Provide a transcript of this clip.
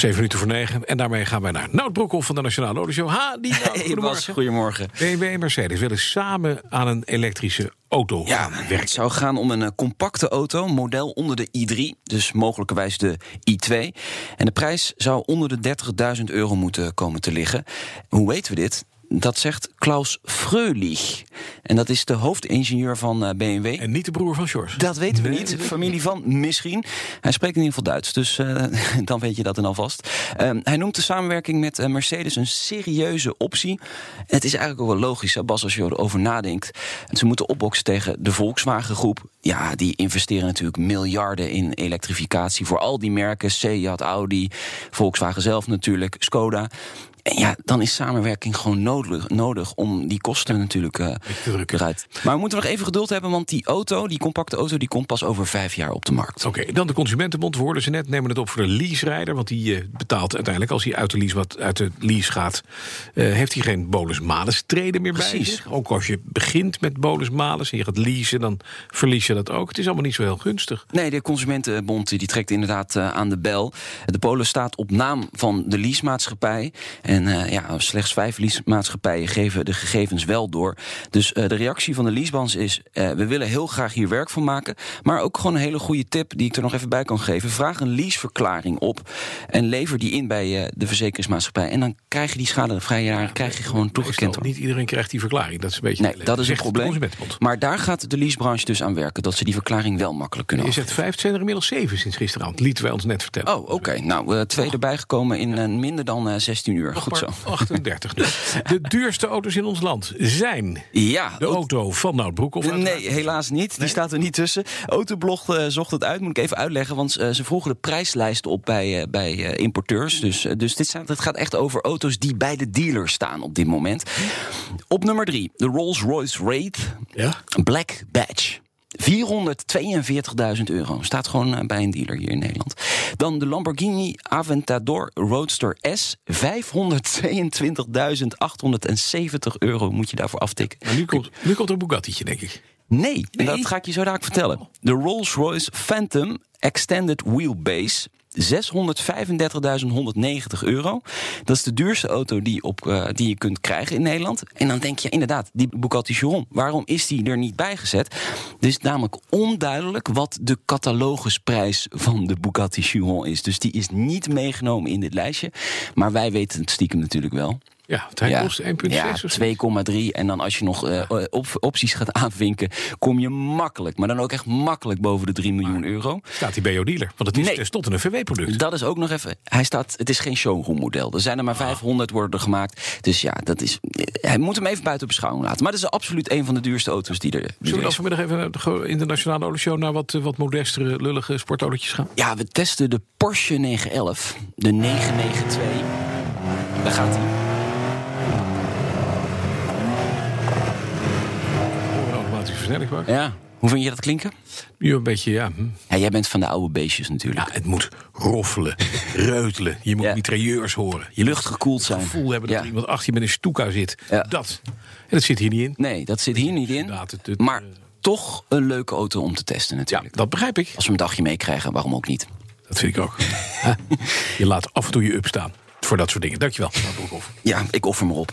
7 minuten voor 9. En daarmee gaan wij naar Nout Broekhoff van de Nationale Autoshow. Ha, die Hey, goedemorgen. Bas, goedemorgen. BMW en Mercedes willen samen aan een elektrische auto Ja, gaan het werken. zou gaan om een eh, compacte auto, model onder de i3, dus mogelijkerwijs de i2. En de prijs zou onder de 30.000 euro moeten komen te liggen. Hoe weten we dit? Dat zegt Klaus Fröhlich. En dat is de hoofdingenieur van eh, BMW. En niet de broer van Sjors. Dat weten we Nee, niet. Familie van misschien. Hij spreekt in ieder geval Duits, dus eh, dan weet je dat dan alvast. Ehm, hij noemt de samenwerking met eh, Mercedes een serieuze optie. Het is eigenlijk ook wel logisch, Bas, als je erover nadenkt. Ze moeten opboksen tegen de Volkswagen-groep. Ja, die investeren natuurlijk miljarden in elektrificatie voor al die merken. Seat, Audi, Volkswagen zelf natuurlijk, Skoda. En ja, dan is samenwerking gewoon nodig, nodig om die kosten natuurlijk te drukken. eruit. Maar we moeten nog even geduld hebben, want die auto, die compacte auto, die komt pas over vijf jaar op de markt. Oké, dan de Consumentenbond. We hoorden ze net, nemen het op voor de leaserijder. Want die eh, betaalt uiteindelijk, als hij uit de lease, wat uit de lease gaat... eh, heeft hij geen bonus-malus treden meer bij zich. Ook als je begint met bonus-malus en je gaat leasen... dan verlies je dat ook. Het is allemaal niet zo heel gunstig. Nee, de Consumentenbond die trekt inderdaad aan de bel. De Polen staat op naam van de leasemaatschappij. En eh, ja, slechts vijf leasemaatschappijen geven de gegevens wel door. Dus eh, de reactie van de leasebans is... eh, we willen heel graag hier werk van maken. Maar ook gewoon een hele goede tip die ik er nog even bij kan geven. Vraag een leaseverklaring op en lever die in bij de verzekeringsmaatschappij. En dan krijg je die schadevrije jaren krijg je gewoon toegekend. Niet iedereen krijgt die verklaring. Dat is een beetje Nee, dat is een probleem. Maar daar gaat de leasebranche dus aan werken. Dat ze die verklaring wel makkelijk kunnen Je zegt vijf, zijn er inmiddels zeven sinds gisteravond. Lieten wij ons net vertellen. Oh, oké. Nou, eh, twee erbij gekomen in minder dan eh, 16 uur. Nog Goed zo. maar 38 nu. De duurste auto's in ons land zijn Ja. de auto van Nout Broekhoff. uiteraard. Nee, helaas niet. Die staat er niet tussen. Autoblog eh, zocht het uit, moet ik even uitleggen. Want eh, ze vroegen de prijslijst op bij, eh, bij importeurs. Dus, dus dit staat, het gaat echt over auto's die bij de dealer staan op dit moment. Op nummer drie, de Rolls-Royce Wraith Ja? Black Badge. 442.000 euro. Staat gewoon bij een dealer hier in Nederland. Dan de Lamborghini Aventador Roadster S. 522.870 euro moet je daarvoor aftikken. Maar nu komt, nu komt er een Bugatti'tje, denk ik. Nee, en dat ga ik je zo dadelijk vertellen. De Rolls-Royce Phantom Extended Wheelbase. 635.190 euro. Dat is de duurste auto die, op, eh, die je kunt krijgen in Nederland. En dan denk je inderdaad, die Bugatti Chiron, waarom is die er niet bij gezet? Het is namelijk onduidelijk wat de catalogusprijs van de Bugatti Chiron is. Dus die is niet meegenomen in dit lijstje. Maar wij weten het stiekem natuurlijk wel. Ja, het hij kost 1,6 Ja, of zo. 2,3. En dan als je nog eh, op, opties gaat aanvinken, kom je makkelijk, maar dan ook echt makkelijk boven de 3 miljoen euro. Staat hij bij jouw dealer? Want het is Nee. tenslotte een VW-product. Dat is ook nog even. Hij staat. Het is geen showroom model. Er zijn er maar 500 worden er gemaakt. Dus ja, dat is. Hij moet hem even buiten beschouwing laten. Maar dat is absoluut een van de duurste auto's die er. Die Zullen we dan vanmiddag even naar de- in de Nationale Autoshow... naar wat, eh, wat modestere, lullige sportautootjes gaan? Ja, we testen de Porsche 911, de 992. Daar gaat hij. Ja. Hoe vind je dat klinken? Nu een beetje, ja... hm. Ja, jij bent van de oude beestjes natuurlijk. Ja, het moet roffelen, reutelen. Je moet Ja. mitrailleurs horen. Je Lucht gekoeld zijn. het gevoel hebben dat Ja. er iemand achter je met een stoeka zit. Ja. Dat. En dat zit hier niet in. Nee, dat zit hier niet in. Inderdaad, het- het, Maar eh, toch een leuke auto om te testen Ja, natuurlijk. dat begrijp ik. Als we een dagje meekrijgen, waarom ook niet? Dat vind ik ook. Je laat af en toe je up staan. Voor dat soort dingen. Dankjewel. Ja, ik offer me op.